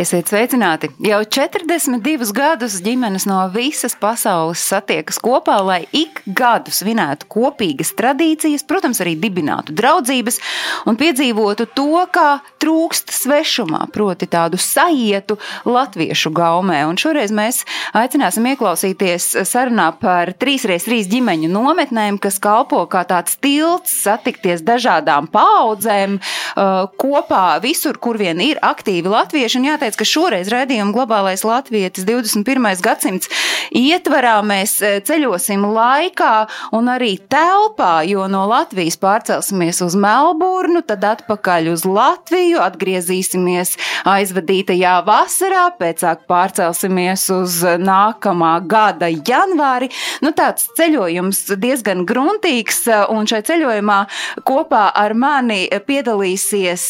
Esiet sveicināti! Jau 42 gadus ģimenes no visas pasaules satiekas kopā, lai ik gadu svinētu kopīgas tradīcijas, protams, arī dibinātu draudzības un piedzīvotu to, kā trūkst svešumā, proti tādu sajietu latviešu gaumē. Un šoreiz mēs aicināsim ieklausīties sarunā par 3x3 ģimeņu nometnēm, kas kalpo kā tāds tilts satikties dažādām paudzēm uh, kopā visur, kur vien ir aktīvi latvieši. Un jāteic, ka šoreiz redzījuma globālais latvietis 21. gadsimts ietvarā mēs eh, ceļosim laikā un arī telpā, jo no Latvijas pārcelsimies uz Melburnu, tad atpakaļ uz Latviju, atgriezīsimies aizvadītajā vasarā, pēcāk pārcelsimies uz nākamā gada janvāri. Nu, tāds ceļojums diezgan gruntīgs, un šai ceļojumā kopā ar mani piedalīsies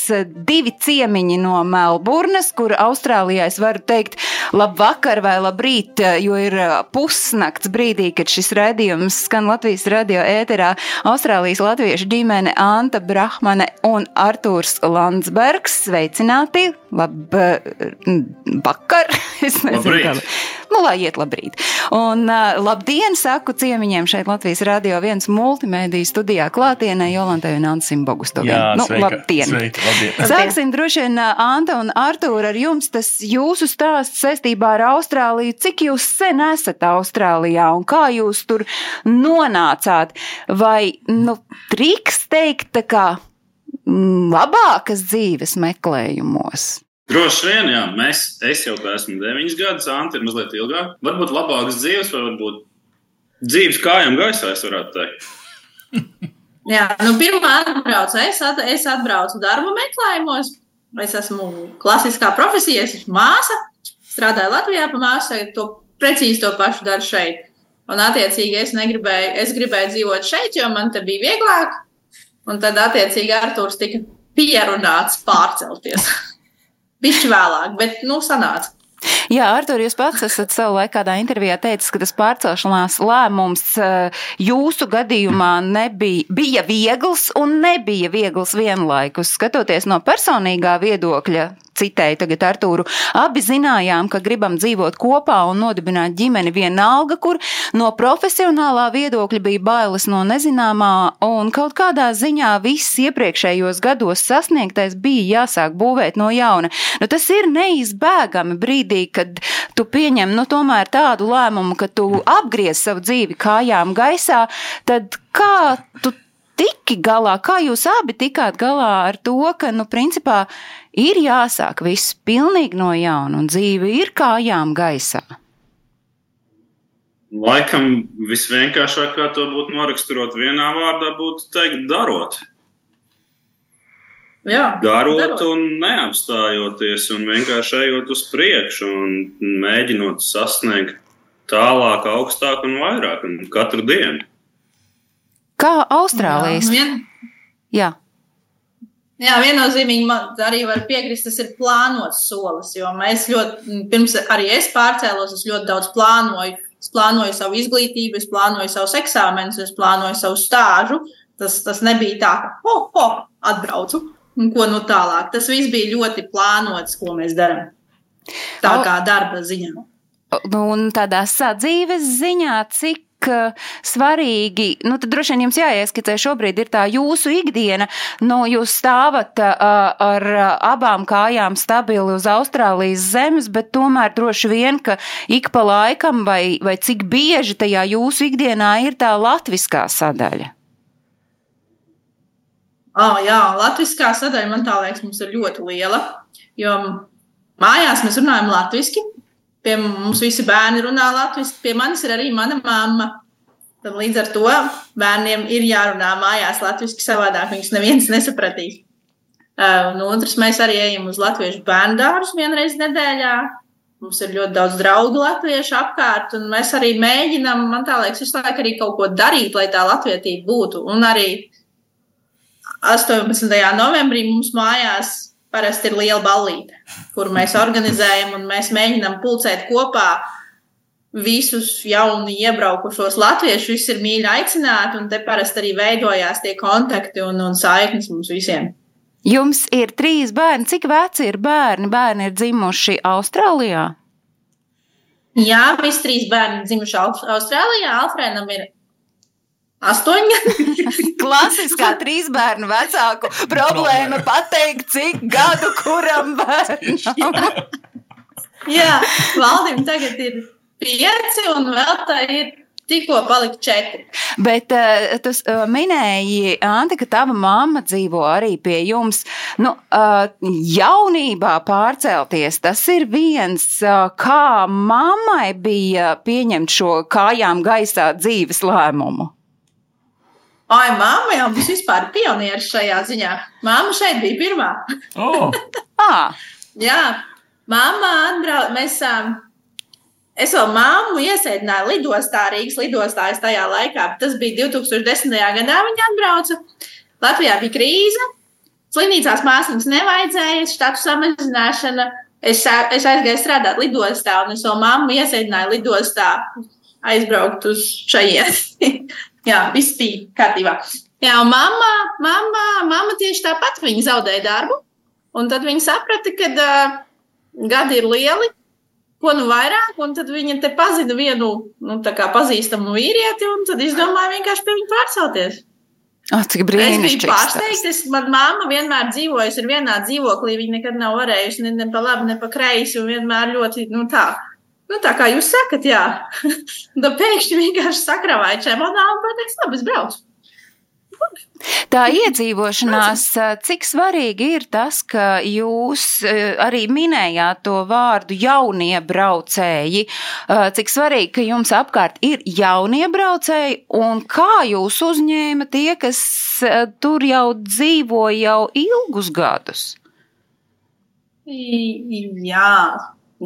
divi ciemiņi no Melburnas, kur Austrālijā es varu teikt labvakar vai labrīt, jo ir pusnakts brīdī, kad šis raidījums skan Latvijas radio ēterā. Austrālijas latviešu ģimene Anta Brahmane un Artūrs Landsbergs. Sveicināti! Labvakar! Es nezinu, kā. Nu, lai iet labrīt. Un uh, labdien, saku ciemiņiem šeit Latvijas radio viens multimēdiju studijā klātienē Jolantai un Ansim Bogustoviem. Jā, nu, sveika, labdien! sveika, labdien. Sāksim droši vien Anta un Artūra ar jums tas jūsu stāsts saistībā ar Austrāliju. Cik jūs sen esat Austrālijā un kā jūs tur nonācāt? Vai, nu, triks teikt, tā kā mm, labākas dzīves meklējumos? Droši vien, jā, mēs, es jau esmu 9 gadus, Anta ir mazliet ilgāk. Varbūt labākas dzīves, vai varbūt dzīves kājām gaisā, es varētu teikt. Jā, nu, pirmā atbraucu, es, at, es atbraucu darba meklējumos. Es esmu klasiskā profesija, es esmu māsa. Strādāju Latvijā pa māsu, to precīzi to pašu daru šeit. Un, attiecīgi, es negribēju, es gribēju dzīvot šeit, jo man te bija vieglāk. Un tad, attiecīgi, Arthurs tika pierunāts pārcelties. Bišķi vēlāk, bet, nu, sanāca. Jā, Artur, jūs pats esat savu laiku kādā intervijā teicis, ka tas pārcelšanās lēmums eh, jūsu gadījumā nebija, bija viegls un nebija viegls vienlaikus. Skatoties no personīgā viedokļa, citēju tagad Artūru, abi zinājām, ka gribam dzīvot kopā un nodibināt ģimeni vienalga, kur no profesionālā viedokļa bija bailes no nezināmā un kaut kādā ziņā viss iepriekšējos gados sasniegtais bija jāsāk būvēt no jauna. Nu, tas ir neizbēgami brīdī, kad tu pieņem, nu, tomēr tādu lēmumu, ka tu apgriez savu dzīvi kājām gaisā, tad kā tu tiki galā, kā jūs abi tikāt galā ar to, ka, nu, principā ir jāsāk viss pilnīgi no jauna un dzīve ir kājām gaisā? Laikam visvienkāršāk, kā to būtu noraksturot vienā vārdā, būtu teikt, darot. Jā, Darot darot. un neapstājoties, un vienkārši ejot uz priekšu un mēģinot sasniegt tālāk, augstāk un vairāk, un katru dienu. Kā Austrālijas? Jā, vien, Jā. jā, viennozīmīgi man arī var piekrist, tas ir plānots solis, jo mēs ļoti, pirms arī es pārcēlos, es ļoti daudz plānoju. Es plānoju savu izglītību, es plānoju savus eksāmenus, es plānoju savu stāžu. Tas, tas nebija tā, ka, oh, oh, atbraucu, un ko nu tālāk. Tas viss bija ļoti plānots, ko mēs darām. Tā kā darba ziņā. Un tādā sadzīves ziņā, cik uh, svarīgi, nu tad droši vien jums jāieskicē šobrīd ir tā jūsu ikdiena, nu jūs stāvat uh, ar uh, abām kājām stabili uz Austrālijas zemes, bet tomēr droši vien, ka ik pa laikam vai, vai cik bieži tajā jūsu ikdienā ir tā latviskā sadaļa. Oh, jā, latviskā sadaļa man tā liekas, mums ir ļoti liela. Jo mājās mēs runājam latviešu. Pie mums visi bērni runā latviešu. Pie manis ir arī mana mamma. Tad līdz ar to bērniem ir jārunā mājās latviešu, savādāk viņus neviens nesapratīs. Uh, Un otrs, mēs arī ejam uz latviešu bērnu dārzu vienreiz nedēļā. Mums ir ļoti daudz draugu latviešu apkārt, un mēs arī mēģinām, man tā liekas, visu laiku arī kaut ko darīt, lai tā latvietība būtu. Un arī 18. novembrī mums mājās parasti ir liela ballīte, kuru mēs organizējam un mēs mēģinām pulcēt kopā visus jaunu iebraukušos latviešus. Visi ir mīļi aicināti, un te parasti arī veidojās tie kontakti un, un saiknes mums visiem. Jums ir trīs bērni. Cik veci ir bērni? Bērni ir dzimuši Austrālijā. Jā, visi trīs bērni dzimuši Austrālijā. Alfrēnam ir astoņi. Klasiskā trīs bērnu vecāku problēma pateikt, cik gadu kuram bērnam. Jā, Valdim tagad ir pieci un vēl tā ir tikko palika četri. Bet uh, tu uh, minēji, Ante, ka tava mamma dzīvo arī pie jums. Nu, uh, jaunībā pārcelties, tas ir viens, uh, kā mammai bija pieņemt šo kājām gaisā dzīves lēmumu. Ai, mamma jau mums vispār pionieris šajā ziņā. Māma šeit bija pirmā. Oh. ah. Jā, mamma atbrauc. Mēs um, Es vēl māmu iesēdināju lidostā, Rīgas lidostā. Es tajā laikā, tas bija 2010. gadā, viņa atbrauca. Latvijā bija krīze, slimnīcās māsīņas nevajadzēja, štatu samazināšana. Es, es aizgāju strādāt lidostā, un es vēl māmu iesēdināju lidostā, aizbraukt uz šajieni. Jā, viss bija kārtībā. Jā, un mamma, mamma, mamma tieši tāpat viņa zaudēja darbu. Un tad viņa saprata, ka uh, gadi ir lieli, ko nu vairāk, un tad viņa te pazina vienu nu, pazīstamu vīrieti, un tad izdomāja vienkārši pie viņa pārcelties. Oh, cik brīnišķīgi. Es biju pārsteigts. Manā mamma vienmēr dzīvojusi vienā dzīvoklī. Viņa nekad nav varējusi ne, ne pa labi, ne pa kreisi. Un vienmēr ļoti nu, tā. Nu, tā kā jūs sakat, jā. Tad pēkšņi vienkārši sakravāja čemonā un pateiks, labi, es braucu. Tā iedzīvošanās, cik svarīgi ir tas, ka jūs arī minējāt to vārdu jauniebraucēji, cik svarīgi, ka jums apkārt ir jauniebraucēji un kā jūs uzņēma tie, kas tur jau dzīvo jau ilgus gadus? Jā,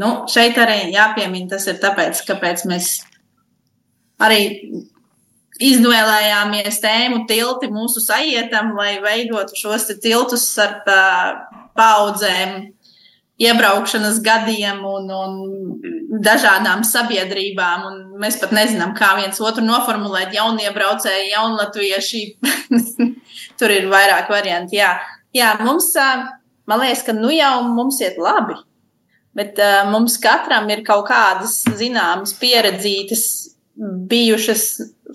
nu, šeit arī jāpiemina tas ir tāpēc, kāpēc mēs arī izvēlējāmies tēmu tilti mūsu sajietam, lai veidotu šos tiltus ar paudzēm, iebraukšanas gadiem un, un dažādām sabiedrībām. Un mēs pat nezinām, kā viens otru noformulēt. Jauniebraucēji, jaunatvieši. Tur ir vairāk varianti. Jā, jā mums, man liekas, ka nu jau mums iet labi. Bet uh, mums katram ir kaut kādas zināmas, pieredzītas, bijušas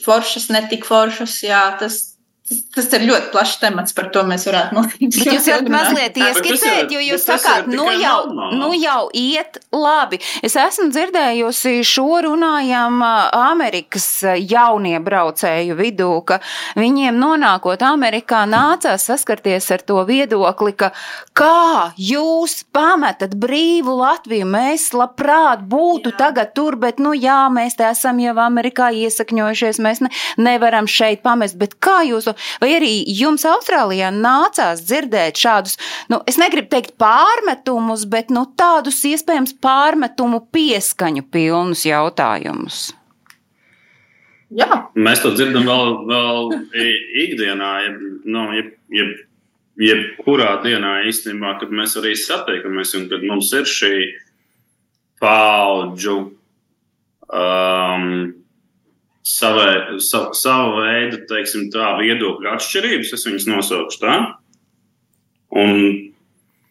foršas, netik foršas. Jā, tas, Tas ir ļoti plašs temats, par to mēs varētu noteikti. Jūs varat mazliet ieskicēt, jo jūs sakāt, nu jau, nu jau iet labi. Es esmu dzirdējusi šo runājam Amerikas jauniebraucēju vidū, ka viņiem nonākot Amerikā nācās saskarties ar to viedokli, ka kā jūs pametat brīvu Latviju, mēs labprāt būtu jā. tagad tur, bet nu jā, mēs te esam jau Amerikā iesakņojušies, mēs ne, nevaram šeit pamest, bet kā jūs vai arī jums Austrālijā nācās dzirdēt šādus, nu, es negribu teikt pārmetumus, bet nu, tādus iespējams pārmetumu pieskaņu pilnus jautājumus? Jā. Mēs to dzirdam vēl, vēl ikdienā, jeb, nu, jeb, jeb, jebkurā dienā īstenībā, kad mēs arī satiekamies un kad mums ir šī paudžu um, savai, sa, savu veidu, teiksim, tā viedokļu atšķirības, es viņas nosaukšu tā. Un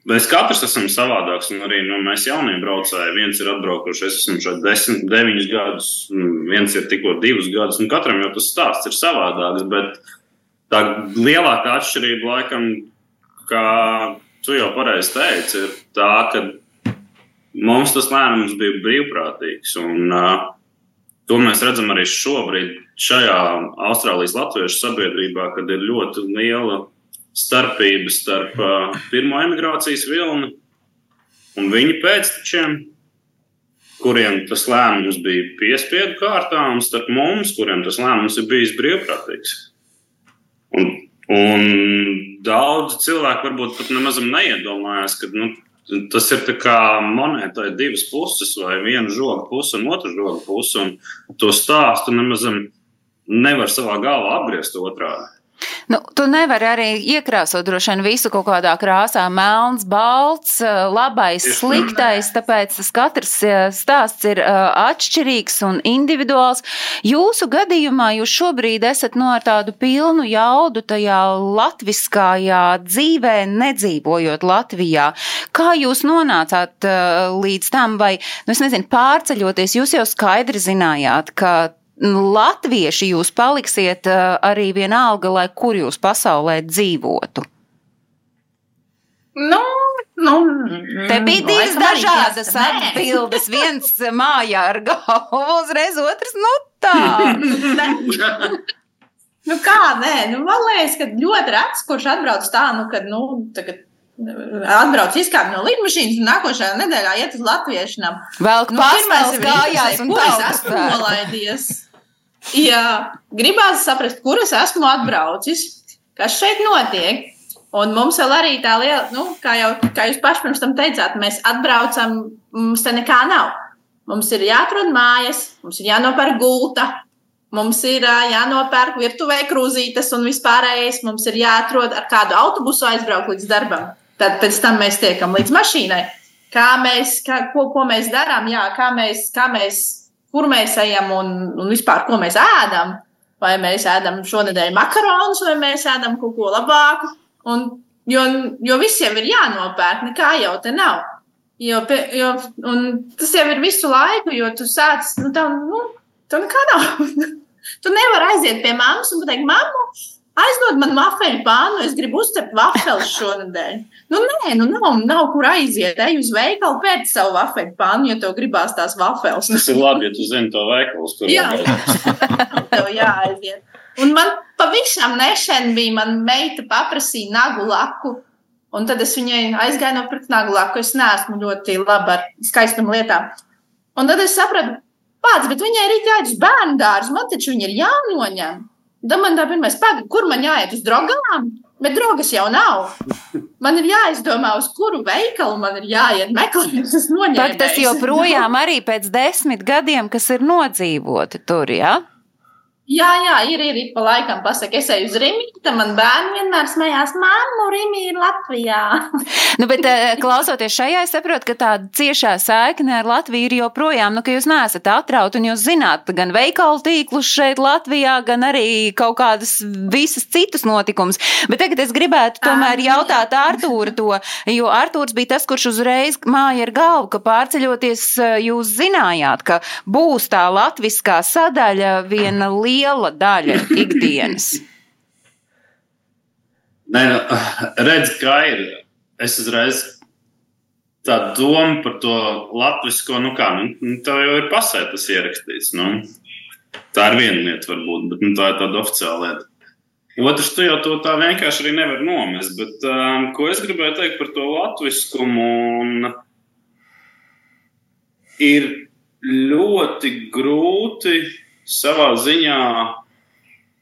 mēs katrs esam savādāks, un arī nu, mēs jaunie braucēji, viens ir atbraukuši, es esmu šeit desmit, deviņus gadus, viens ir tikko divus gadus, un katram jau tas stāsts ir savādāks, bet tā lielākā atšķirība laikam, kā tu jau pareizi teici, ir tā, ka mums tas lēmums bija brīvprātīgs, un uh, To mēs redzam arī šobrīd, šajā Austrālijas latviešu sabiedrībā, kad ir ļoti liela starpība starp uh, pirmo emigrācijas vilni un viņu pēctečiem, kuriem tas lēmums bija piespiedu kārtā, un starp mums, kuriem tas lēmums ir bijis brīvprātīgs. Un, un daudz cilvēku varbūt pat nemaz neiedomājās, ka nu, Tas ir kā monētai divas puses, vai viena žoga puse un otra žoga puse. Un to stāstu nemaz nevar savā galvā apgriezt otrādi. Nu, tu nevari arī iekrāsot droši vien visu kaut kādā krāsā, melns, balts, eh, labais, sliktais, tāpēc katrs eh, stāsts ir eh, atšķirīgs un individuāls. Jūsu gadījumā jūs šobrīd esat no ar tādu pilnu jaudu tajā latviskajā dzīvē, nedzīvojot Latvijā. Kā jūs nonācāt līdz tam, vai, nu es nezinu, pārceļoties, jūs jau skaidri zinājāt, ka latvieši jūs paliksiet arī vienalga, lai kur jūs pasaulē dzīvotu? Nu, nu, Te bija mm, divas laikam arī dažādas atbildes. Viens mājā ar galvu, uzreiz otrs nu tā. Nu, kā nē, nu, man liekas, ka ļoti rets, kurš atbrauc tā, nu, kad, nu, tagad atbrauc izkāpt no lidmašīnas un nākošajā nedēļā iet uz latviešu Vēl Nu, pirmais ir kājās un kur es esmu svētku. Jā, gribās saprast, kur es esmu atbraucis, kas šeit notiek. Un mums vēl arī tā liela, nu, kā jau kā jūs paši pirms tam teicāt, mēs atbraucam, mums te nekā nav. Mums ir jāatrod mājas, mums ir jānopērk gulta, mums ir jānopērk virtuvē krūzītes un vispārējais. Mums ir jāatrod ar kādu autobusu aizbraukt līdz darbam. Tad pēc tam mēs tiekam līdz mašīnai. Kā mēs, kā, ko, ko mēs darām, jā, kā mēs, kā mēs, kur mēs ejam un, un vispār ko mēs ēdam. Vai mēs ēdam šonadēļ makaronus, vai mēs ēdam kaut ko labāku. Un, jo, jo jau ir jānopērk, nekā jau te nav. Jo, jo, tas jau ir visu laiku, jo tu sāc, nu, tā, nu, tā nekā nav. tu nevari aiziet pie mammas un pateikt, mammu, aizdod man vafeļu pānu, es gribu uzcept vafeles šonadēļ. Nu, nē, nu, nav, nav kur aiziet. Ej uz veikalu, pēc savu vafeļu pānu, ja tev gribās tās vafeles. Tas ir labi, ja tu zini to veikalu, kur Jā. tev jāaiziet. Un man pavisam nesen bija, man meita paprasīja nagu laku. Un tad es viņai aizgāju nopirkt nagu laku. Es neesmu ļoti laba ar skaistām lietām. Un tad es sapratu, pats, bet viņai ir jāiet uz bērnu dārzu, man taču viņa ir jānoņem. Tad man tā pirmā spēka, kur man jāiet uz drogām? Bet drogas jau nav. Man ir jāizdomā, uz kuru veikalu man ir jāiet meklēt. Tas tas joprojām arī pēc desmit gadiem, kas ir nodzīvoti tur? Ja? Jā, jā, ir, ir, ir pa laikam pasaka, es eju uz Rīgā, tad man bērni vienmēr smējās, māmu, Rīgā ir Latvijā. Nu, bet, eh, klausoties šajā, es saprotu, ka tāda ciešā saikne ar Latviju ir joprojām, nu, ka jūs neesat atrauti un jūs zināt gan veikalu tīklus šeit Latvijā, gan arī kaut kādas visas citas notikumus. Bet tagad es gribētu tomēr jautāt Artūru to, jo Artūrs bija tas, kurš uzreiz māja ar galvu, ka pārceļoties eh, jūs zinājāt, ka būs tā latviskā sadaļa viena liela daļa ikdienas. Nē, nu, redz, kā ir. Es uzreiz tā doma par to latviešu, nu kā, nu, nu, tā jau ir pasē, tas ierakstīts. Nu. Tā ir viena lieta, varbūt, bet nu, tā ir tāda oficiāla lieta. Otrs, tu jau to tā vienkārši arī nevar nomest. Bet, um, ko es gribēju teikt par to latviskumu? Ir ļoti grūti savā ziņā.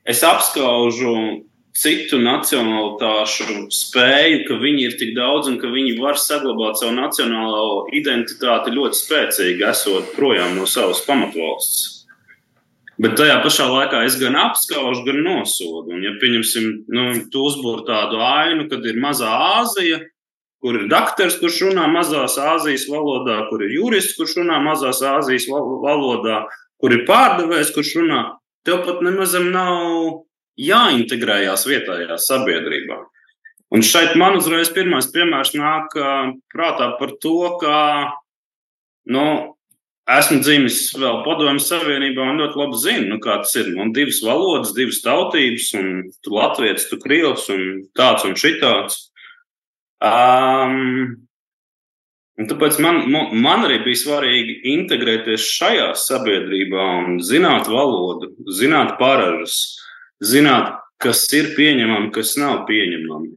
Es apskaužu citu nacionālitāšu spēju, ka viņi ir tik daudz un ka viņi var saglabāt savu nacionālo identitāti ļoti spēcīgi, esot projām no savas pamatvalsts. Bet tajā pašā laikā es gan apskaužu, gan nosodu. Un, ja pieņemsim, nu, tu uzbūri tādu ainu, kad ir mazā Āzija, kur ir doktors, kurš runā mazās Āzijas valodā, kur ir jurists, kurš runā mazās Āzijas val- valodā, kur ir pārdevējs, kurš runā, tev pat nemazam nav jāintegrējās vietējā sabiedrībā. Un šeit man uzreiz pirmais piemērs nāk prātā par to, ka nu, esmu dzimis vēl Padomju Savienībā un ļoti labi zinu, nu, kā tas ir. Man divas valodas, divas tautības, un tu latvietis, tu krievs, un tāds un šitāds. Um, un tāpēc man, man, arī bija svarīgi integrēties šajā sabiedrībā un zināt valodu, zināt paražas, zināt, kas ir pieņemami, kas nav pieņemami.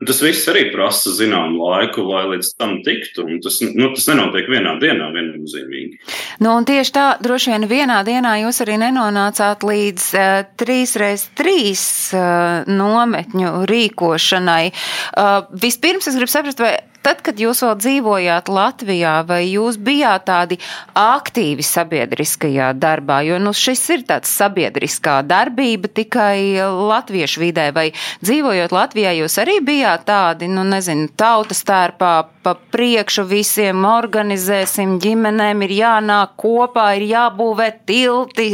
Un Tas viss arī prasa zināmu laiku, lai līdz tam tiktu. un Tas, nu, tas nenotiek vienā dienā, viennozīmīgi. Nu, un tieši tā, droši vien vienā dienā jūs arī nenonācāt līdz uh, 3x3 uh, nometņu rīkošanai. Uh, vispirms es gribu saprast, vai tad, kad jūs vēl dzīvojāt Latvijā, vai jūs bijāt tādi aktīvi sabiedriskajā darbā? Jo nu, šis ir tāds sabiedriskā darbība tikai latviešu vidē, vai dzīvojot Latvijā, jūs arī bijāt tādi, nu, nezinu, tautas tērpā pa priekšu visiem organizēsim, ģimenēm ir jānāk kopā, ir jābūvē tilti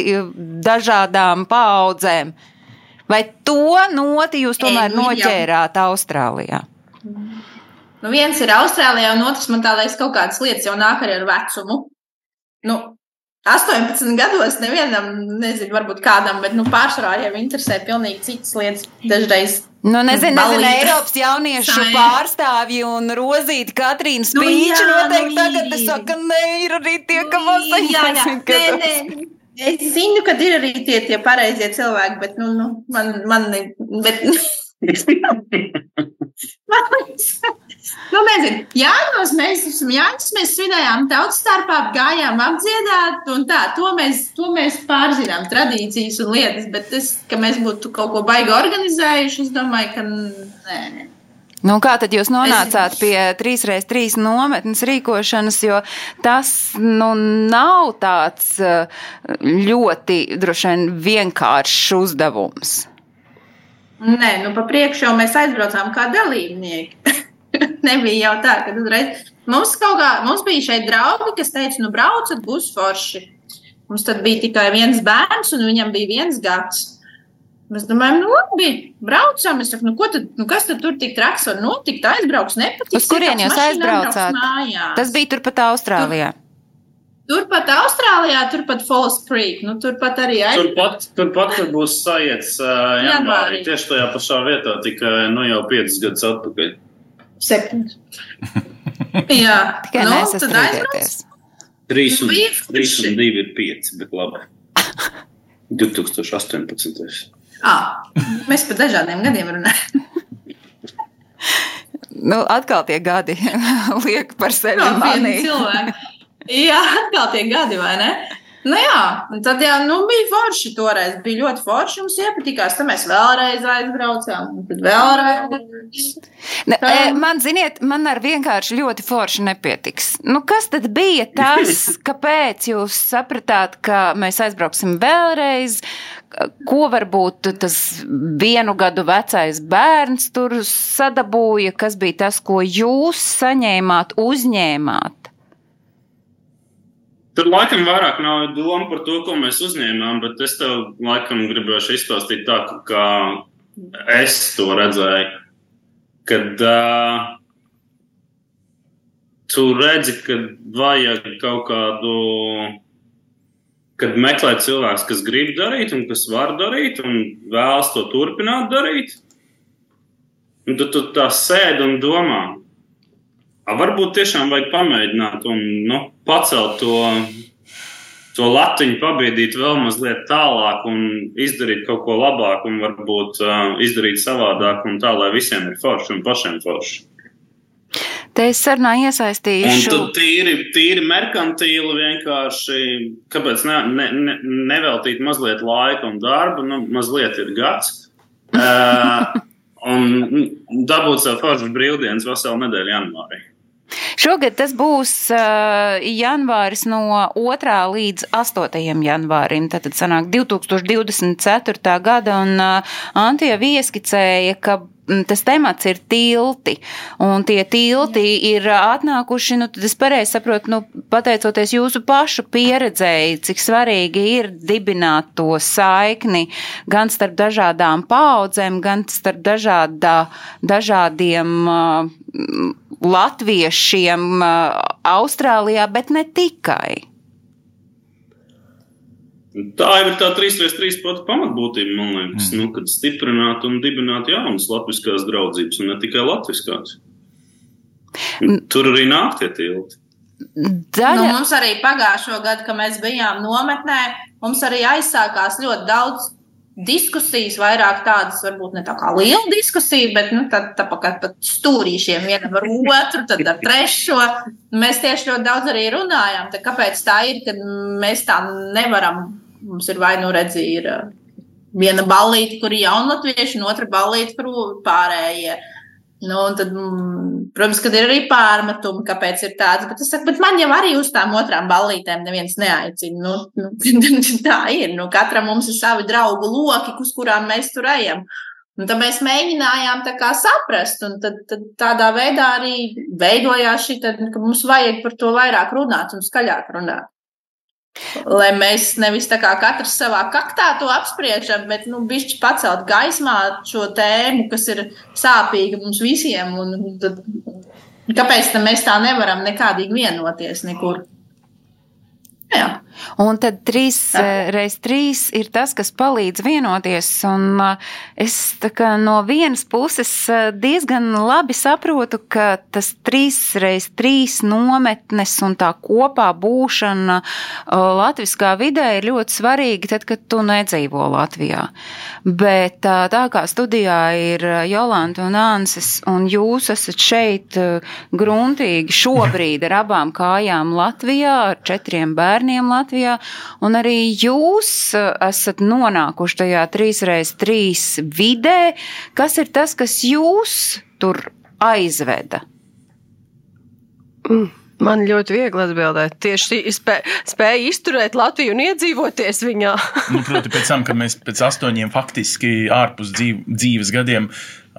dažādām paudzēm. Vai to noti jūs tomēr nu, noķērāt Austrālijā? Nu, viens ir Austrālijā, un otrs man tā liekas, kaut kādas lietas jau nāk arī ar vecumu. Nu, 18 gados nevienam, nezinu, varbūt kādam, bet nu, pārsvarā jau interesē pilnīgi citas lietas. Dažreiz Nu, nezinu, nezinu. Eiropas jauniešu Saim. pārstāvji un Rozīta Katrīna Nu, jā, noteikti nu, tagad ir. saka, nē, ir arī tie, ka Jā, jā. 18 Nē, gados. nē. Es zinu, ka ir arī tie, tie pareizie cilvēki, bet nu, nu, man, man ne, bet, nu, nezinu, Jānos mēs, Jānos mēs svinējām tautas starpā, gājām apdziedāt, un tā, to mēs, to mēs pārzinām, tradīcijas un lietas, bet tas, ka mēs būtu kaut ko baigi organizējuši, es domāju, ka nē. Nu, kā tad jūs nonācāt pie 3x3 nometnes rīkošanas, jo tas nu, nav tāds eh, ļoti vien vienkāršs uzdevums. Nē, nu, pa priekšu jau mēs aizbraucām kā dalībnieki. Nebija jau tā, ka uzreiz mums, kaut kā, mums bija šeit draugi, kas teica, nu, braucat, būs forši. Mums tad bija tikai viens bērns, un viņam bija viens gads. Mēs domājam, nu, labi, braucam. Es saku, nu, ko tad, nu, kas tad tur tik traks var notikt? Aizbrauks, nepatiks. Uz kurien jūs aizbraucāt? Tas bija turpat Austrālijā. Turpat Austrālijā, turpat Falls Creek. Nu, turpat arī aiz... Turpat, turpat tur būs sajiets uh, janvārī. Tieši tajā pašā vietā, tikai nu, jau 5 gadus atpakaļ. Septiņus. Jā, Tikai nu, nu, tad nesastrīdieties. 3 un, Bija 3 forši. un 2 ir 5, bet labi. 2018. Ah, mēs par dažādiem gadiem runājam. Nu, atkal tie gadi liek par sevi. Jā, atkal tie gadi, vai ne? Nu jā, un tad jau nu, bija forši toreiz. Bija ļoti forši. Mums iepatikās. Tad mēs vēlreiz aizbraucām. Tad vēlreiz. Ne, e, man, ziniet, man ar vienkārši ļoti forši nepietiks. Nu, kas tad bija tas, kāpēc jūs sapratāt, ka mēs aizbrauksim vēlreiz? Ko varbūt tas vienu gadu vecais bērns tur sadabūja? Kas bija tas, ko jūs saņēmāt, uzņēmāt? Tur laikam vairāk nav doma par to, ko mēs uzņēmām, bet es tev laikam gribēju izstāstīt tā, kā es to redzēju. Kad uh, tu redzi, ka vajag kaut kādu, kad meklē cilvēks, kas grib darīt un kas var darīt un vēlas to turpināt darīt. Un tad tu tā sēdi un domā, varbūt tiešām vajag pamēģināt un nu, pacelt to, to latiņu, pabiedīt vēl mazliet tālāk un izdarīt kaut ko labāku, un varbūt uh, izdarīt savādāk, un tā, lai visiem ir forši un pašiem forši. Te es sarunā Un iesaistīšu. tu tīri, tīri merkantīli vienkārši, kāpēc ne, ne, ne, neveltīt mazliet laika un darba, nu, mazliet ir gads. Uh, un dabūt sev foršas brīvdienas veselu nedēļu janvārī. Šogad tas būs uh, janvāris no 2. līdz 8. janvārim. Tad sanāk 2024. gada, un uh, Antija ieskicēja, ka tas temats ir tilti, un tie tilti ir atnākuši, nu, tad es pareizi saprotu, nu, pateicoties jūsu pašu pieredzēji, cik svarīgi ir dibināt to saikni gan starp dažādām paudzēm, gan starp dažādā, dažādiem uh, latviešiem uh, Austrālijā, bet ne tikai. Tā ir tā 3x3 pati pamatbūtība, man liekas, mm. nu, kad stiprināt un dibināt jaunas latviskās draudzības, un ne tikai latviskās. Tur arī nāk tie tilti. Daļa, Nu, mums arī pagājušo gadu, kad mēs bijām nometnē, mums arī aizsākās ļoti daudz diskusijas, vairāk tādas, varbūt ne tā kā liela diskusija, bet nu, tā, tā kā pat stūrīšiem vienam ar otru, tad ar trešo. Mēs tieši ļoti daudz arī runājām. Tā kāpēc tā ir, ka mēs tā nevaram? Mums ir vai nu redzi, ir uh, viena ballīte, kur ir jaunatvieši, un otra ballīte, kur pārējie. Nu, tad, mm, protams, kad ir arī pārmetumi, kāpēc ir tāds, bet es saku, bet man jau arī uz tām otrām ballītēm neviens neaicina. Nu, nu, tā ir. Nu, katram mums ir savi draugu loki, uz kurām mēs tur ejam. Un tad mēs mēģinājām tā saprast, un tad, tad tādā veidā arī veidojās šī, tad, ka mums vajag par to vairāk runāt un skaļāk runāt. Lai mēs nevis tā kā katrs savā kaktā to apspriežam, bet nu, bišķi pacelt gaismā šo tēmu, kas ir sāpīga mums visiem. Un, tad, kāpēc mēs tā nevaram nekādīgi vienoties nekur? Jā. Un tad trīs eh, reizes trīs ir tas, kas palīdz vienoties. Un eh, es no vienas puses eh, diezgan labi saprotu, ka tas trīs reizes trīs nometnes un tā kopā būšana latviskā vidē ir ļoti svarīga, tad, kad tu nedzīvo Latvijā. Bet tā kā studijā ir Jolanta un Anses, un jūs esat šeit gruntīgi šobrīd ar abām kājām Latvijā, ar četriem bērniem Latvijā, Latvijā, un arī jūs esat nonākuši tajā 3x3 vidē. Kas ir tas, kas jūs tur aizveda? Mm. Man ļoti viegli atbildēt. Tieši spē, spēja izturēt Latviju un iedzīvoties viņā. nu, proti, pēc tam, kad mēs pēc astoņiem faktiski ārpus dzīv, dzīves gadiem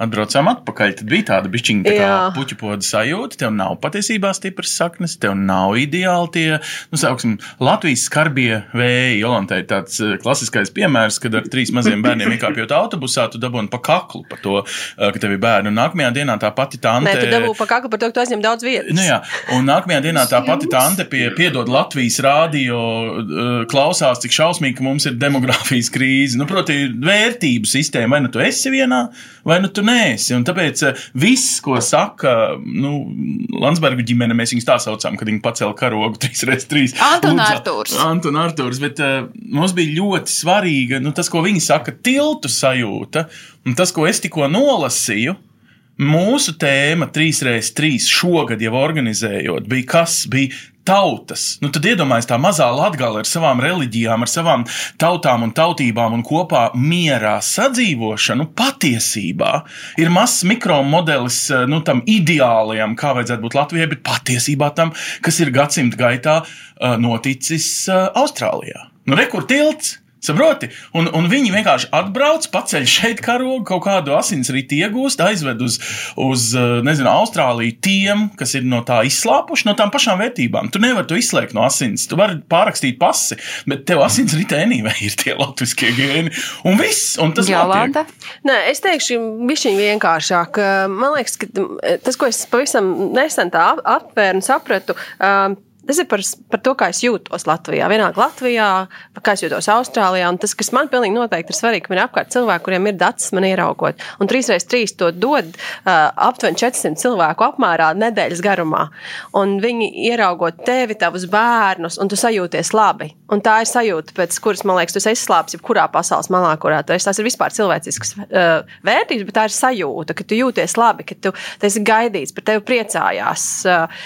atbraucām atpakaļ, tad bija tāda bišķiņa tā kā puķu poda sajūta. Tev nav patiesībā stipras saknes, tev nav ideāli tie, nu, sauksim, Latvijas skarbie vēji. Jolantai ir tāds eh, klasiskais piemērs, kad ar trīs maziem bērniem iekāpjot autobusā, tu dabūni pa kaklu par to, eh, ka tev ir bērni. Un nākamajā dienā tā pati tante. Nē, tu dabū pa kaklu par to, ka tu aizņem daudz vietas. Nu, jā, un nākamajā dienā tā pati tante pie, piedod Latvijas rādio, eh, klausās, cik šausmīgi, ka mums ir demografijas krīze. Nu, proti, vērtību sistēma, vai nu tu esi vienā, vai nu tu neesi. Un tāpēc eh, viss, ko saka nu, Landsbergu ģimene, mēs viņus tā saucām, kad viņi pacēla karogu 3x3. Antun Artūrs. Antun Artūrs, bet uh, mums bija ļoti svarīga nu, tas, ko viņi saka, tiltu sajūta. Un tas, ko es tikko nolasīju, Mūsu tēma 3x3 šogad jau organizējot, bija kas bija tautas. Nu, tad iedomājieties, tā mazā latgala ar savām reliģijām, ar savām tautām un tautībām un kopā mierā sadzīvošanu patiesībā ir mazs mikromodelis eh, nu, tam ideālajam, kā vajadzētu būt Latvijai, bet patiesībā tam, kas ir gadsimta gaitā eh, noticis eh, Austrālijā. Nu, rekur tilts! Saproti? Un, un viņi vienkārši atbrauc, paceļ šeit karogu, kaut kādu asinsrītu iegūst, aizved uz, uz eh, nezinu, Austrāliju tiem, kas ir no tā izslāpuši, no tām pašām vērtībām. Tu nevari to izslēgt no asins. Tu vari pārrakstīt pasi, bet tev asinsrītā anyway ir tie latviskie gēni. Un viss, un tas Jā, Landa? Nē, es teikšu, bišķiņ vienkāršāk. Man liekas, ka tas, ko es pavisam nesen tā aptvēru un sapratu, Tas ir par, par to, kā es jūtos Latvijā. Vienalga Latvijā, kā es jūtos Austrālijā. Tas, kas man pilnīgi noteikti ir svarīgi, ir apkārt cilvēki, kuriem ir dacis man ieraugot. Un 3x3 to dod uh, aptuveni 400 cilvēku apmērā nedēļas garumā. Un viņi ieraugot tevi, tavus bērnus, un tu sajūties labi. Un tā ir sajūta, pēc kuras, man liekas, tu esi slāpis jebkurā pasaules malā, kurā tu esi. Tas ir vispār cilvēcisks uh, vērtības, bet tā ir sajūta, ka tu jūties labi, ka tu esi gaidīts, par tevi priecājās. Uh,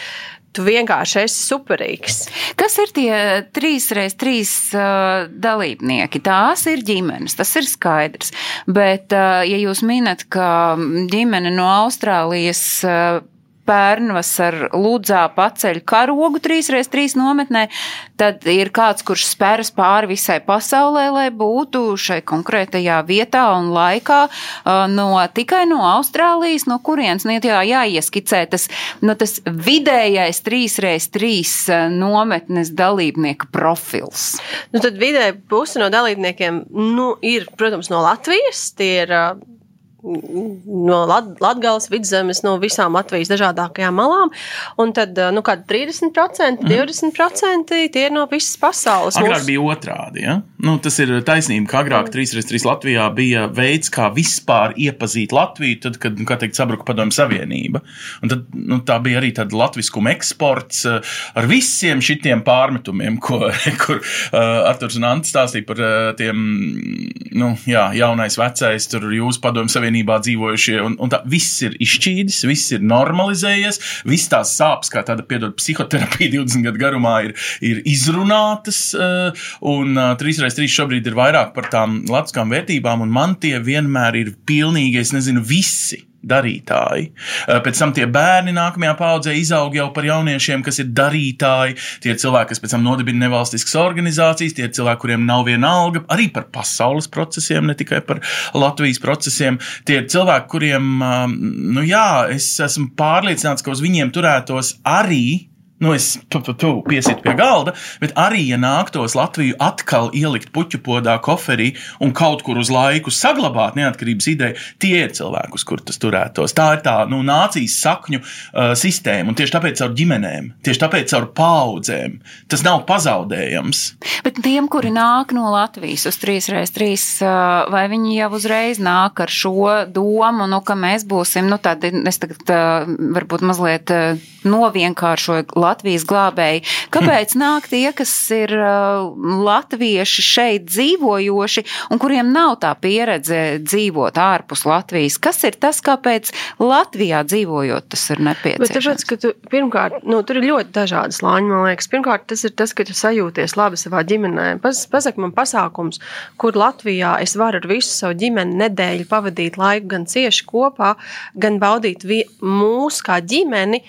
tu vienkārši esi superīgs. Kas ir tie trīs reizes trīs uh, dalībnieki? Tās ir ģimenes, tas ir skaidrs. Bet, uh, ja jūs minat, ka ģimene no Austrālijas uh, pērnvasar Ludzā paceļ karogu 3x3 nometnē, tad ir kāds, kurš spēras pāri visai pasaulē, lai būtu šai konkrētajā vietā un laikā no, tikai no Austrālijas, no kurienes, nu, jā, jāieskicē tas, nu, tas vidējais 3x3 nometnes dalībnieku profils. Nu, tad vidēji pusi no dalībniekiem, nu, ir, protams, no Latvijas, tie ir no Latvijas vidzemes, no visām Latvijas dažādākajām malām. Un tad nu, 30%, 20% tie ir no visas pasaules. Agrāk Mūs... bija otrādi. Ja? Nu, tas ir taisnība, ka agrāk 3-3 Latvijā bija veids, kā vispār iepazīt Latviju, tad, kad nu, teikt, sabruka Padomju Savienība. Un tad, nu, tā bija arī tāda latviskuma eksports ar visiem šitiem pārmetumiem, ko kur, uh, Arturs un Ants stāstīja par uh, tiem nu, jā, jaunais, vecais, tur jūsu Padomju Savienība savienībā dzīvojušie, un, un tā viss ir izšķīdis, viss ir normalizējies, viss tās sāpes, kā tāda, piedod, psihoterapija 20 gadu garumā ir, ir izrunātas, uh, un uh, 3x3 šobrīd ir vairāk par tām latviskām vērtībām, un man tie vienmēr ir pilnīgi, es nezinu, visi darītāji. Pēc tam tie bērni nākamajā paudzē izaug jau par jauniešiem, kas ir darītāji. Tie ir cilvēki, kas pēc tam nodibina nevalstiskas organizācijas, tie ir cilvēki, kuriem nav viena alga, arī par pasaules procesiem, ne tikai par Latvijas procesiem. Tie ir cilvēki, kuriem, nu jā, es esmu pārliecināts, ka uz viņiem turētos arī nu, es piesitu pie galda, bet arī, ja nāktos Latviju atkal ielikt puķu podā, koferī un kaut kur uz laiku saglabāt neatkarības ideju, tie ir cilvēki, uz kur tas turētos. Tā ir tā nu, nācijas sakņu uh, sistēma, un tieši tāpēc caur ģimenēm, tieši tāpēc caur paudzēm tas nav pazaudējams. Bet tiem, kuri nāk no Latvijas uz 3x3, vai viņi jau uzreiz nāk ar šo domu, nu, ka mēs būsim, nu, tādi, es tagad varbūt mazliet novienkāršoju Latvijas glābēji. Kāpēc nāk tie, kas ir latvieši šeit dzīvojoši un kuriem nav tā pieredze dzīvot ārpus Latvijas? Kas ir tas, kāpēc Latvijā dzīvojot tas ir nepieciešams? Bet tāpēc, ka tu, pirmkārt, nu, tur ir ļoti dažādas lāņas, man liekas. Pirmkārt, tas ir tas, ka tu sajūties labi savā ģimenē. Pas, pasak man pasākums, kur Latvijā es varu ar visu savu ģimeni nedēļu pavadīt laiku gan cieši kopā, gan baudīt vi, mūsu kā ģimeni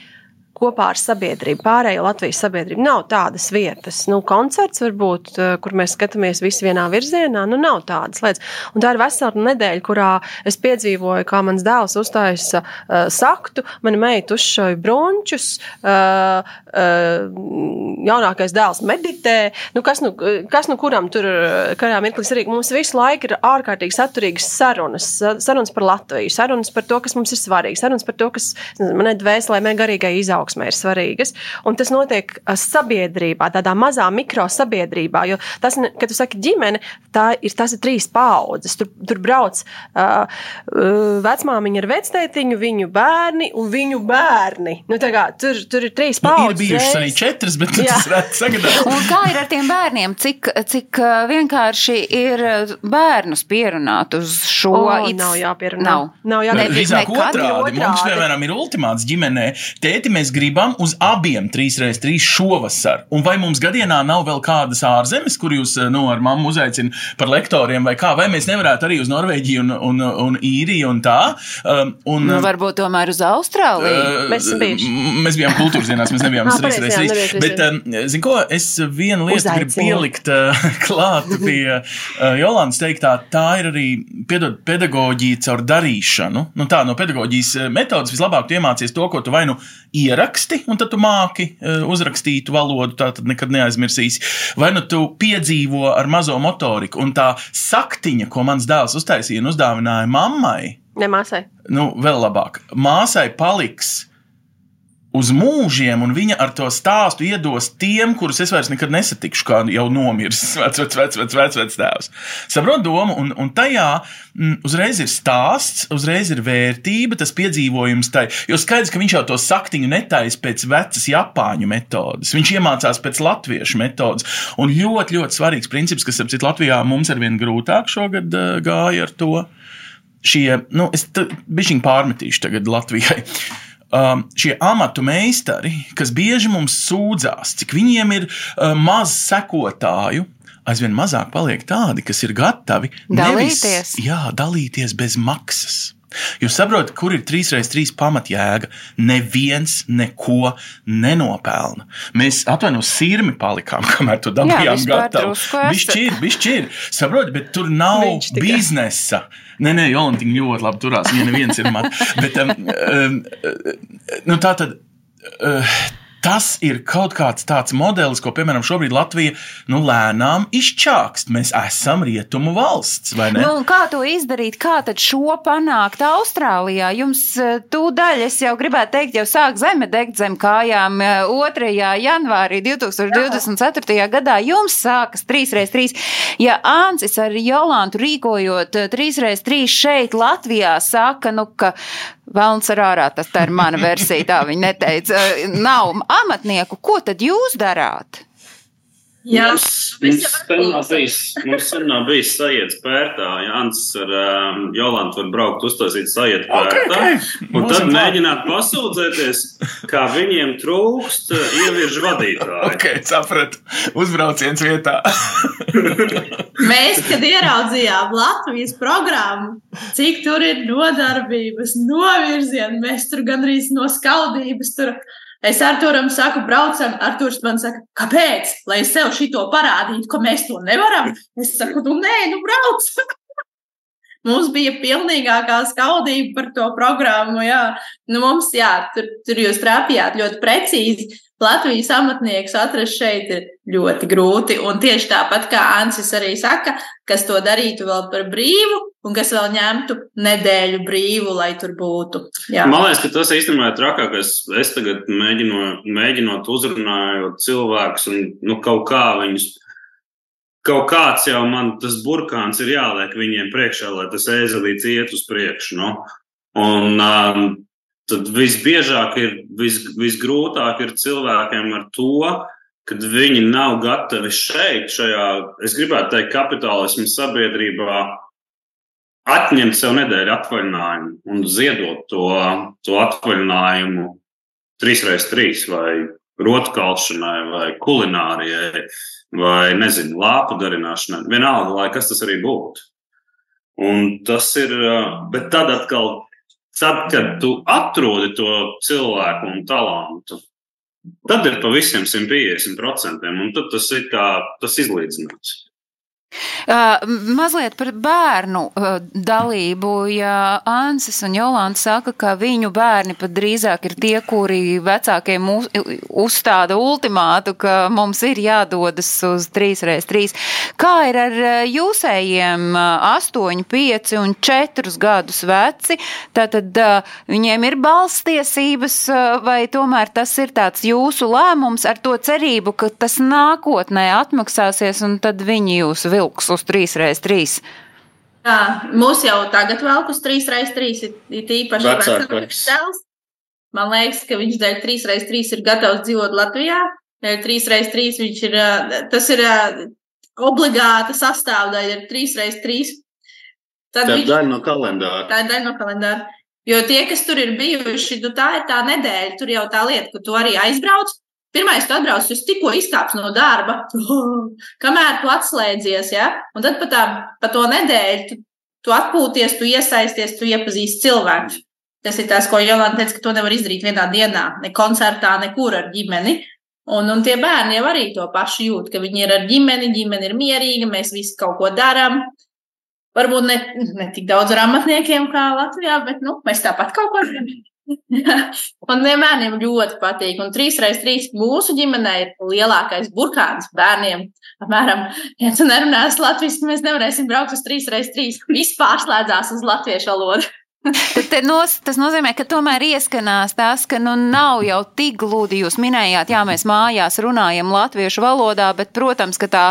kopā ar sabiedrību, pārējo Latvijas sabiedrību. Nav tādas vietas, nu, koncerts varbūt, eh, kur mēs skatāmies visi vienā virzienā, nu, nav tādas lietas. Un tā ir vesela nedēļa, kurā es piedzīvoju, kā mans dēls uztaisa uh, saktu, mana meita uzšauja brunčus, uh, uh, jaunākais dēls meditē. Nu, kas, nu, kas nu kuram tur, kurā mirklī arī mums visu laiku ir ārkārtīgi saturīgas sarunas, sarunas par Latviju, sarunas par to, kas mums ir svarīgi, sarunas par to, kas manai dvēselē, man garīgai izaugsmē izaugsmē ir svarīgas. Un tas notiek sabiedrībā, tādā mazā mikro sabiedrībā. Jo tas, kad tu saki ģimene, tā ir, tas ir trīs paudzes. Tur, tur brauc uh, vecmāmiņa ar vectētiņu, viņu bērni un viņu bērni. Nu, kā, tur, tur ir trīs paudzes. Nu, ir bijušas arī četras, bet tas sagadāt. un kā ir ar tiem bērniem? Cik, cik vienkārši ir bērnus pierunāt uz šo? O, it's... Nav jāpierunā. Nav, nav jāpierunā. Drīzāk otrādi. otrādi. Mums, piemēram, ir ultimāts ģimenē. Tēti, mēs gribam uz abiem 3x3 šovasar. Un vai mums gadienā nav vēl kādas ārzemes, kur jūs nu, ar mammu uzaicināt par lektoriem, vai kā? Vai mēs nevarētu arī uz Norvēģiju un, un, un īriju un tā? Um, un, nu, varbūt tomēr uz Austrāliju. Uh, mēs, mēs bijām kultūras dienās, mēs nebijām uz 3x3. Bet, um, zinu ko, es vienu lietu Uzaicinu. gribu pielikt uh, klāt pie uh, Jolandas teiktā. Tā ir arī, piedod, pedagoģija caur darīšanu. Nu, tā no pedagoģijas metodas vislabāk iemācies to, ko tu vai nu ieraksti, un tad tu māki uh, uzrakstītu valodu, tā tad nekad neaizmirsīsi. Vai nu tu piedzīvo ar mazo motoriku, un tā saktiņa, ko mans dēls uztaisīja un uzdāvināja mammai, ne māsai. Nu, vēl labāk, māsai paliks uz mūžiem, un viņa ar to stāstu iedos tiem, kurus es vairs nekad nesatikšu, kā jau nomiris vecs, vecs, vecs, vecs, vecs, vecs tēvs. Saprotu domu, un, un tajā m, uzreiz ir stāsts, uzreiz ir vērtība, tas piedzīvojums tai, jo skaidrs, ka viņš jau to saktiņu netais pēc vecas Japāņu metodas, viņš iemācās pēc latviešu metodas, un ļoti, ļoti svarīgs princips, kas, ap citu, Latvijā mums ar vien grūtāk šogad uh, gāja ar to. Šie, nu, es bišķiņ pārmetīšu tagad Latvijai um, šie amatu meistari, kas bieži mums sūdzās, cik viņiem ir uh, maz sekotāju. Aizvien mazāk paliek tādi, kas ir gatavi dalīties, nevis, jā, dalīties bez maksas. Jūs saprotat, kur ir 3x3 pamatjēga? Neviens neko nenopelna. Mēs atvainojamies, sirmi palikām, kamēr to dabījām gatavu. Bišķir, bišķir. Saprotat, bet tur nav biznesa. Nē, nē, Jolantiņa ļoti labi turās. Viņa neviens ir mat. Bet, um, um, nu, tā tad. Uh, tas ir kaut kāds tāds modelis, ko, piemēram, šobrīd Latvija nu, lēnām izčākst. Mēs esam rietumu valsts, vai ne? Nu, kā to izdarīt? Kā tad šo panākt Austrālijā? Jums tūdaļ, es jau gribētu teikt, jau sāk zeme degt zem kājām 2. janvārī 2024. gadā. Jums sākas 3x3. Ja Āncis ar Jolantu rīkojot 3x3 šeit Latvijā saka, nu, ka Velns ar ārā, tas tā ir mana versija, tā viņa neteica. Nav amatnieku, ko tad jūs darāt? Jā, Mums, sen nav bijis, mums sen nav bijis sajēdz pērtā. Jānis ar um, Jolantu var braukt uztaisīt Ok, pērtā. ok. Un tad klāt. mēģināt pasūdzēties, kā viņiem trūkst ieviržu vadītāju. Ok, sapratu. Uzbrauciens vietā. Mēs, kad ieraudzījām Latvijas programmu, cik tur ir nodarbības, novirzieni, mēs tur gandrīz no skaldības tur. Es ar Turam saku, braucam, ar Turs man saka, kāpēc? Lai es sev šito parādītu, ka mēs to nevaram. Es saku, nu nē, nu brauc. Mums bija pilnīgākā skaudība par to programmu. Jā. Nu, mums, jā, tur, tur jūs trāpījāt ļoti precīzi. Latvijas amatniekus atrast šeit ir ļoti grūti. Un tieši tāpat kā Ansis arī saka, kas to darītu vēl par brīvu, un kas vēl ņemtu nedēļu brīvu, lai tur būtu. Jā. Man liekas, ka tas īstenībā ir trakākais. Es tagad mēģinu, mēģinot uzrunājot cilvēkus un nu, kaut kā viņus. Kaut kāds jau man tas burkāns ir jāliek viņiem priekšā, lai tas ēzelīts iet uz priekšu. Nu? Un um, tad visbiežāk ir, vis, visgrūtāk ir cilvēkiem ar to, kad viņi nav gatavi šeit, šajā, es gribētu teikt, kapitālismu sabiedrībā, atņemt sev nedēļu atvaļinājumu un ziedot to, to atvaļinājumu 3x3 vai rotkalšanai vai kulinārijai vai, nezinu, lāpu darināšanai. Vienalga, lai kas tas arī būtu. Un tas ir, bet tad atkal, tad, kad tu atrodi to cilvēku un talantu, tad ir pa visiem 150%, un tas ir kā tas izlīdzināts. Uh, mazliet par bērnu uh, dalību. Ja Ansis un Jolanta saka, ka viņu bērni pat drīzāk ir tie, kuri vecākiem uz, uzstāda ultimātu, ka mums ir jādodas uz 3x3. Kā ir ar jūsējiem 8, 5 un 4 gadus veci? Tātad uh, viņiem ir balstiesības vai tomēr tas ir tāds jūsu lēmums ar to cerību, ka tas nākotnē atmaksāsies un tad viņi jūs vilks uz 3x3. Jā, mūs jau tagad velk uz 3x3, ir, ir īpaši Vecākais. dēls. Man liekas, ka viņš dēļ 3x3 ir gatavs dzīvot Latvijā. Dēļ 3x3 viņš ir, tas ir obligāta sastāvdaļa ar 3x3. Tad Tā ir viņš, daļa no kalendāra. tā ir daļa no kalendāra. Jo tie, kas tur ir bijuši, nu, tā ir tā nedēļa. Tur jau tā lieta, ka tu arī aizbrauc. Pirmais, tu atbrauc, tu tikko izkāps no darba, kamēr tu atslēdzies, ja? un tad pa, tā, pa to nedēļu tu, tu atpūties, tu iesaisties, tu iepazīsti cilvēku. Tas ir tas, ko Jolanta teica, ka to nevar izdarīt vienā dienā, ne koncertā, nekur ar ģimeni. Un, un tie bērni jau arī to pašu jūt, ka viņi ir ar ģimeni, ģimene ir mierīga, mēs visi kaut ko darām. Varbūt ne, ne tik daudz ar amatniekiem kā Latvijā, bet nu, mēs tāpat kaut ko darām. tiem bērniem ļoti patīk. Un 3x3 mūsu ģimenē ir lielākais burkāns bērniem. Apmēram, ja tu nerunāsi latviešu, mēs nevarēsim braukt uz 3x3. Viss pārslēdzās uz latviešu valodu. Nos, tas nozīmē, ka tomēr ieskanās tas, ka nu nav jau tik gludi. Jūs minējāt, jā, mēs mājās runājam latviešu valodā, bet, protams, ka tā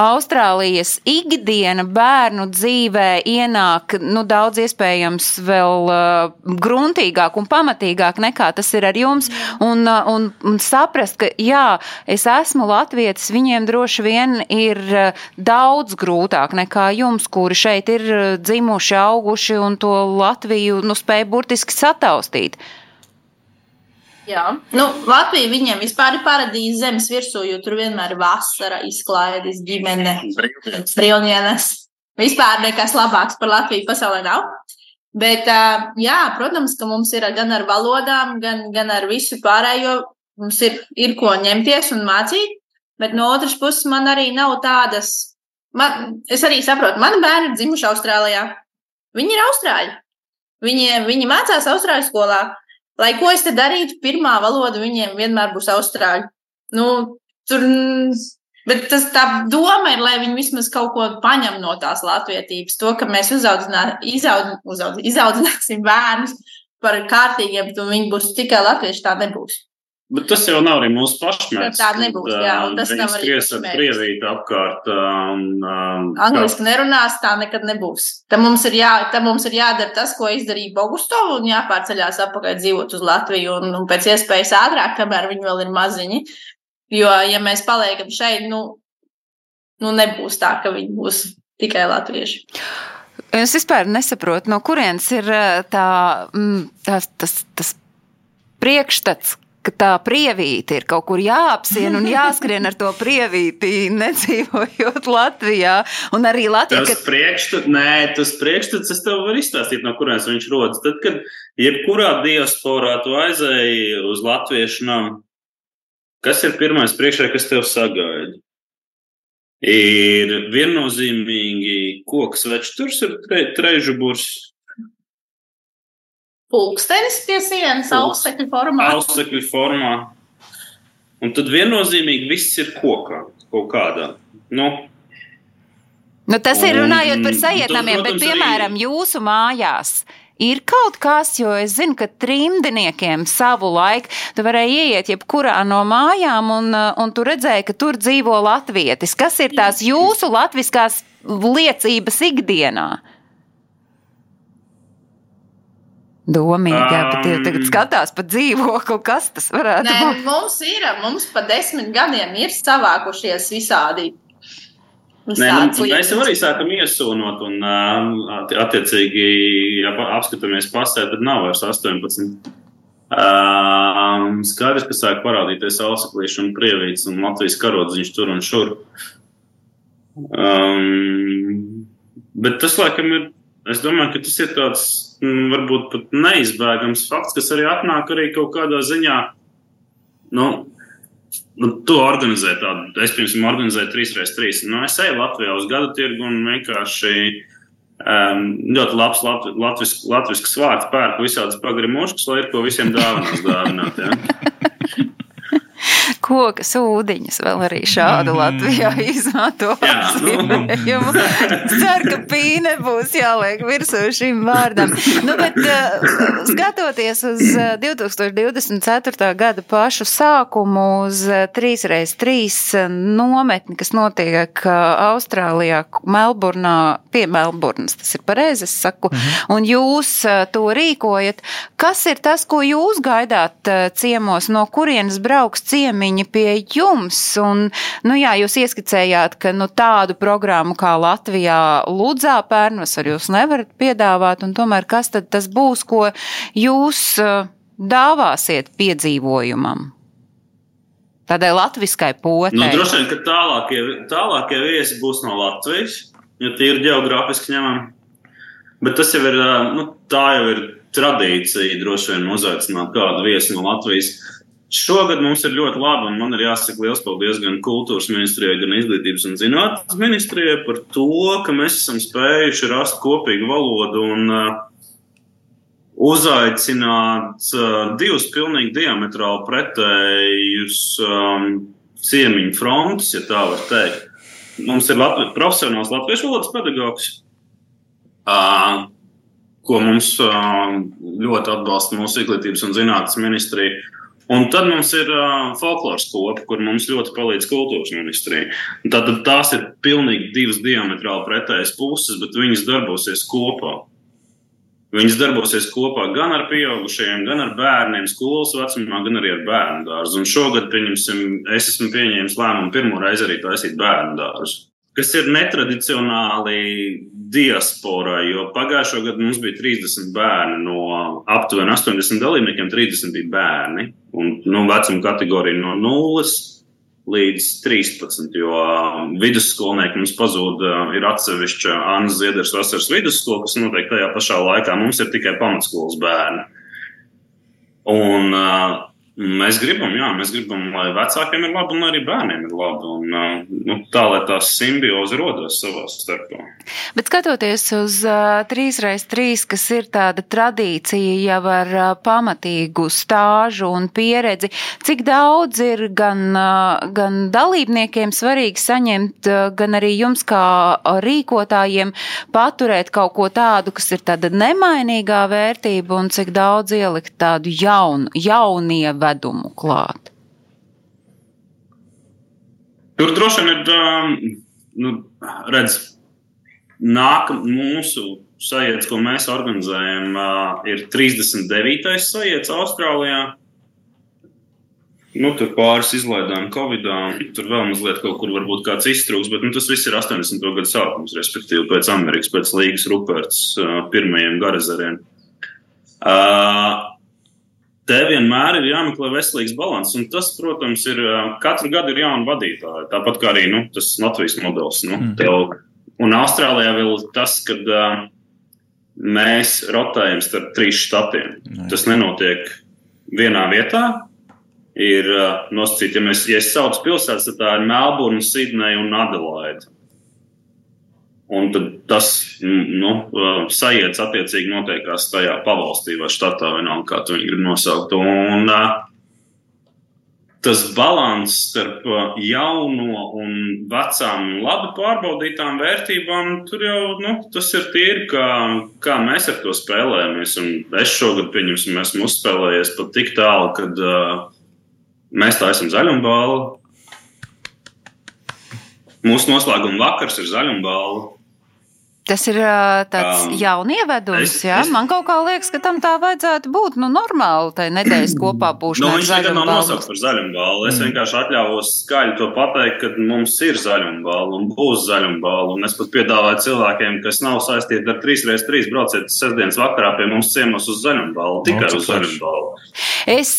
Austrālijas ikdiena bērnu dzīvē ienāk nu, daudz iespējams vēl uh, gruntīgāk un pamatīgāk nekā tas ir ar jums. Un, uh, un, un saprast, ka jā, es esmu latvietis, viņiem droši vien ir uh, daudz grūtāk nekā jums, kuri šeit ir uh, dzimuši, auguši un to Latviju nu, spēja burtiski sataustīt. Jā, nu, Latvija viņiem vispār ir paradīze zemes virsū, jo tur vienmēr ir vasara, izklaides, ģimene, brīvdienas. Vispār nekas labāks par Latviju pasaulē nav. Bet, jā, protams, ka mums ir gan ar valodām, gan, gan ar visu pārējo. Mums ir, ir ko ņemties un mācīt, bet no otras puses man arī nav tādas. Man, es arī saprotu, mani bērni ir dzimuši Austrālijā. Viņi ir austrāļi. Viņi, viņi mācās Austrāļu skolā. Lai ko es te darītu, pirmā valoda viņiem vienmēr būs austrāļu. Nu, tur, bet tas tā doma ir, lai viņi vismaz kaut ko paņem no tās latvietības. To, ka mēs uzaudzinā, izaudz, uzaudz, izaudzināsim bērnus par kārtīgiem, un viņi būs tikai latvieši, tā nebūs. Bet tas jau nav arī mūsu pašmērķis. Tā nebūs, jā, un tas nav arī skries ar pašmērķis. krievīti apkārt. Un, um, Angliski nerunās, tā nekad nebūs. Tam mums ir, jā, tam mums ir jādara tas, ko izdarīja Bogustovs, un jāpārceļās atpakaļ dzīvot uz Latviju, un, un pēc iespējas ātrāk, kamēr viņi vēl ir maziņi. Jo, ja mēs paliekam šeit, nu, nu, nebūs tā, ka viņi būs tikai latvieši. Es vispār nesaprotu, no kurienes ir eh, tā, mm, tas, tas, tas priekšstats, ka tā prievīte ir kaut kur jāapsien un jāskrien ar to prievīti, nedzīvojot Latvijā. Un arī Latvijā. Tas Kad... priekšstats, nē, tas priekšstats, es tev varu izstāstīt, no kurienes viņš rodas. Tad, kad jebkurā diasporā tu aizēji uz latviešu namu, kas ir pirmais priekšā, kas tev sagaida? Ir viennozīmīgi koks večturs ar tre, trežu bursu. Pulkstenis pie sienas, ausekļu formā. Ausekļu formā. Un tad viennozīmīgi viss ir kokā kaut kādā. Nu, Nu, tas ir Un runājot par tas, sajētnamiem, bet, protams, arī- piemēram, jūsu mājās. Ir kaut kas, jo es zinu, ka trimdiniekiem savu laiku tu varēji ieiet jebkurā no mājām, un, uh, un tu redzēji, ka tur dzīvo latvietis. Kas ir tās jūsu latviskās liecības ikdienā? Domīgi, bet tie tagad Um. skatās pa dzīvokli, kas tas varētu Nē, būt. mums ir, mums pa desmit gadiem ir savākušies visādi. Nē, visādas nu, mēs jau arī sākam iesūnot, un uh, attiecīgi, ja apskatāmies pasē, tad nav vairs 18. Um, skaidrs, ka sāk parādīties auseklīši un prievīts un Latvijas karodziņš tur un šur. Um, bet tas, laikam, ir, es domāju, ka tas ir tāds, varbūt pat neizbēgams fakts, kas arī atnāk arī kaut kādā ziņā, nu, Nu, tu organizē tādu, es piemēram organizēju 3x3. Nu, es eju Latvijā uz gadu tirgu un vienkārši um, ļoti labs lat, latvisk, latvisks vārds pērku visādas pagrimuškas, lai ir ko visiem dāvinās dāvināt. Ja? Koka sūdiņas vēl arī šādu Latvijā izmanto. Jā, nu. apzīmējumu. Es ceru, ka pīne būs jāliek virsū šim vārdam. Nu, bet uh, skatoties uz uh, 2024. gada pašu sākumu, uz uh, 3x3 nometni, kas notiek Austrālijā, Melburnā, pie Melburnas, tas ir pareizi, es saku, un jūs to rīkojat. Kas ir tas, ko jūs gaidāt ciemos, no kurienes brauks ciemiņi pie jums? Un, nu jā, jūs ieskicējāt, ka nu, tādu programmu kā Latvijā Ludzā pērnvasar jūs nevarat piedāvāt, un tomēr kas tad tas būs, ko jūs uh, dāvāsiet piedzīvojumam? Tādai latviskai potei. Nu, droši vien, ka tālākie, tālākie viesi būs no Latvijas, ja tie ir geogrāfiski ņemami. Bet tas jau ir, ā, nu, tā jau ir tradīcija droši vien uzaicināt kādu viesi no Latvijas. Šogad mums ir ļoti labi, un man ir jāsaka liels paldies gan kultūras ministrijai, gan izglītības un zinātnes ministrijai par to, ka mēs esam spējuši rast kopīgu valodu un uh, uzaicināt uh, divus pilnīgi diametrāli pretējus um, ciemiņu frontus, ja tā var teikt. Mums ir Latvi profesionāls latviešu valodas pedagogs, uh, ko mums uh, ļoti atbalsta mūsu izglītības un zinātnes ministrija. Un tad mums ir uh, folkloras kopa, kur mums ļoti palīdz kultūras ministrija. Tātad tās ir pilnīgi divas diametrāli pretējas puses, bet viņas darbosies kopā. Viņas darbosies kopā gan ar pieaugušajiem, gan ar bērniem, skolas vecumā, gan arī ar bērnu dārzu. Un šogad, pieņemsim, es esmu pieņēmis lēmumu pirmo reizi arī taisīt bērnu dārzu. Kas ir netradicionāli diasporai, jo pagājušo gadu mums bija 30 bērni no aptuveni 80 dalībniekiem, 30 bija bērni. Un nu, vecuma kategorija no 0 līdz 13, jo vidusskolnieki mums pazūd, ir atsevišķa Anna Ziedras vasaras vidusskola, kas notiek tajā pašā laikā. Mums ir tikai pamatskolas bērni. Un uh, mēs gribam, jā, mēs gribam, lai vecākiem ir labi un arī bērniem ir labi. Un, nu, tā, lai tā simbioze rodas savā starpā. Bet skatoties uz uh, 3x3, kas ir tāda tradīcija jau ar uh, pamatīgu stāžu un pieredzi, cik daudz ir gan, uh, gan dalībniekiem svarīgi saņemt, uh, gan arī jums kā rīkotājiem paturēt kaut ko tādu, kas ir tāda nemainīgā vērtība un cik daudz ielikt tādu jaunu, jaunievedumu klāt? Tur droši vien ir, um, nu, redz, nākam mūsu sajēdz, ko mēs organizējam, uh, ir 39. sajēdz Austrālijā. Nu, tur pāris izlaidām Covid, tur vēl mazliet kaut kur varbūt kāds iztrūks, bet nu, tas viss ir 80. gadu sākums, respektīvi pēc Amerikas, pēc Līgas Ruperts pirmajiem garazariem. Te vienmēr ir jāmeklē veselīgs līdzsvars, un tas, protams, ir katru gadu ir jauna vadītāja. Tāpat kā arī nu, tas Latvijas modelis. Nu, mm. tev, un Austrālijā vēl tas, kad uh, mēs rotējam starp trīs štatiem. Mm. Tas nenotiek vienā vietā, ir uh, nosacīti, ja, mēs, ja es saucu pilsētas, tad tā ir Melburna, Sidneja un Adelaide. Un tad tas nu, uh, sajēdz attiecīgi notiekās tajā pavalstī vai štatā, vienalga, kā to viņi grib nosaukt. Un, uh, tas līdzsvars starp jauno un vecām un labi pārbaudītām vērtībām, tur jau nu, tas ir tīri, kā, kā mēs ar to spēlējamies. Un es šogad, pieņemsim, esmu uzspēlējies pat tik tālu, kad uh, Mēs taisām zaļumbālu. Mūsu noslēguma vakars ir zaļumbāla. Tas ir tāds um, jaunievedums, jā. Es... Man kaut kā liekas, ka tam tā vajadzētu būt, nu, normāli, tai nedēļas kopā būšanā. Nu, viņš nekad nav nosaukts par zaļumbālu. Es mm. vienkārši atļāvos skaļi to pateikt, ka mums ir zaļumbāla un būs zaļumbāla. Un es pat piedāvāju cilvēkiem, kas nav saistīti ar 3x3 brauciet sestdienas vakarā pie mums ciemos uz zaļumbālu, tikai no, uz zaļumbālu. Es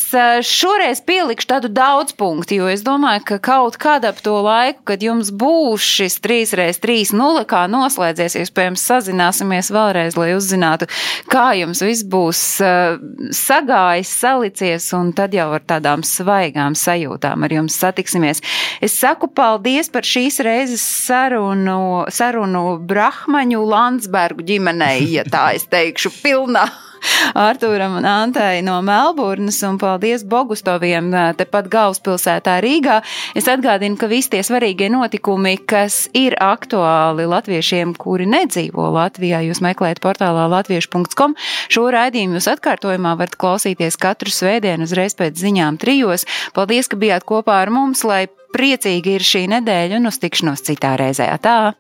šoreiz pielikšu tādu daudz punktu, jo es domāju, ka kaut kad ap to laiku, kad jums būs šis 3x3 nulle, kā noslēdzies, iespējams sazināsimies vēlreiz, lai uzzinātu, kā jums viss būs uh, sagājis, salicies, un tad jau ar tādām svaigām sajūtām ar jums satiksimies. Es saku paldies par šīs reizes sarunu, sarunu Brahmaņu Landsbergu ģimenei, ja tā es teikšu, pilnā. Artūram un Antai no Melburnas un paldies Bogustoviem tepat galvaspilsētā Rīgā. Es atgādinu, ka visi tie svarīgie notikumi, kas ir aktuāli latviešiem, kuri nedzīvo Latvijā, jūs meklējat portālā latviešu.com. Šo raidījumu jūs atkārtojumā varat klausīties katru svētdienu uzreiz pēc ziņām trijos. Paldies, ka bijāt kopā ar mums, lai priecīgi ir šī nedēļa un uz tikšanos citā reizē. Tā!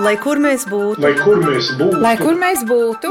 Lai kur mēs būtu, lai kur mēs būtu, lai kur mēs būtu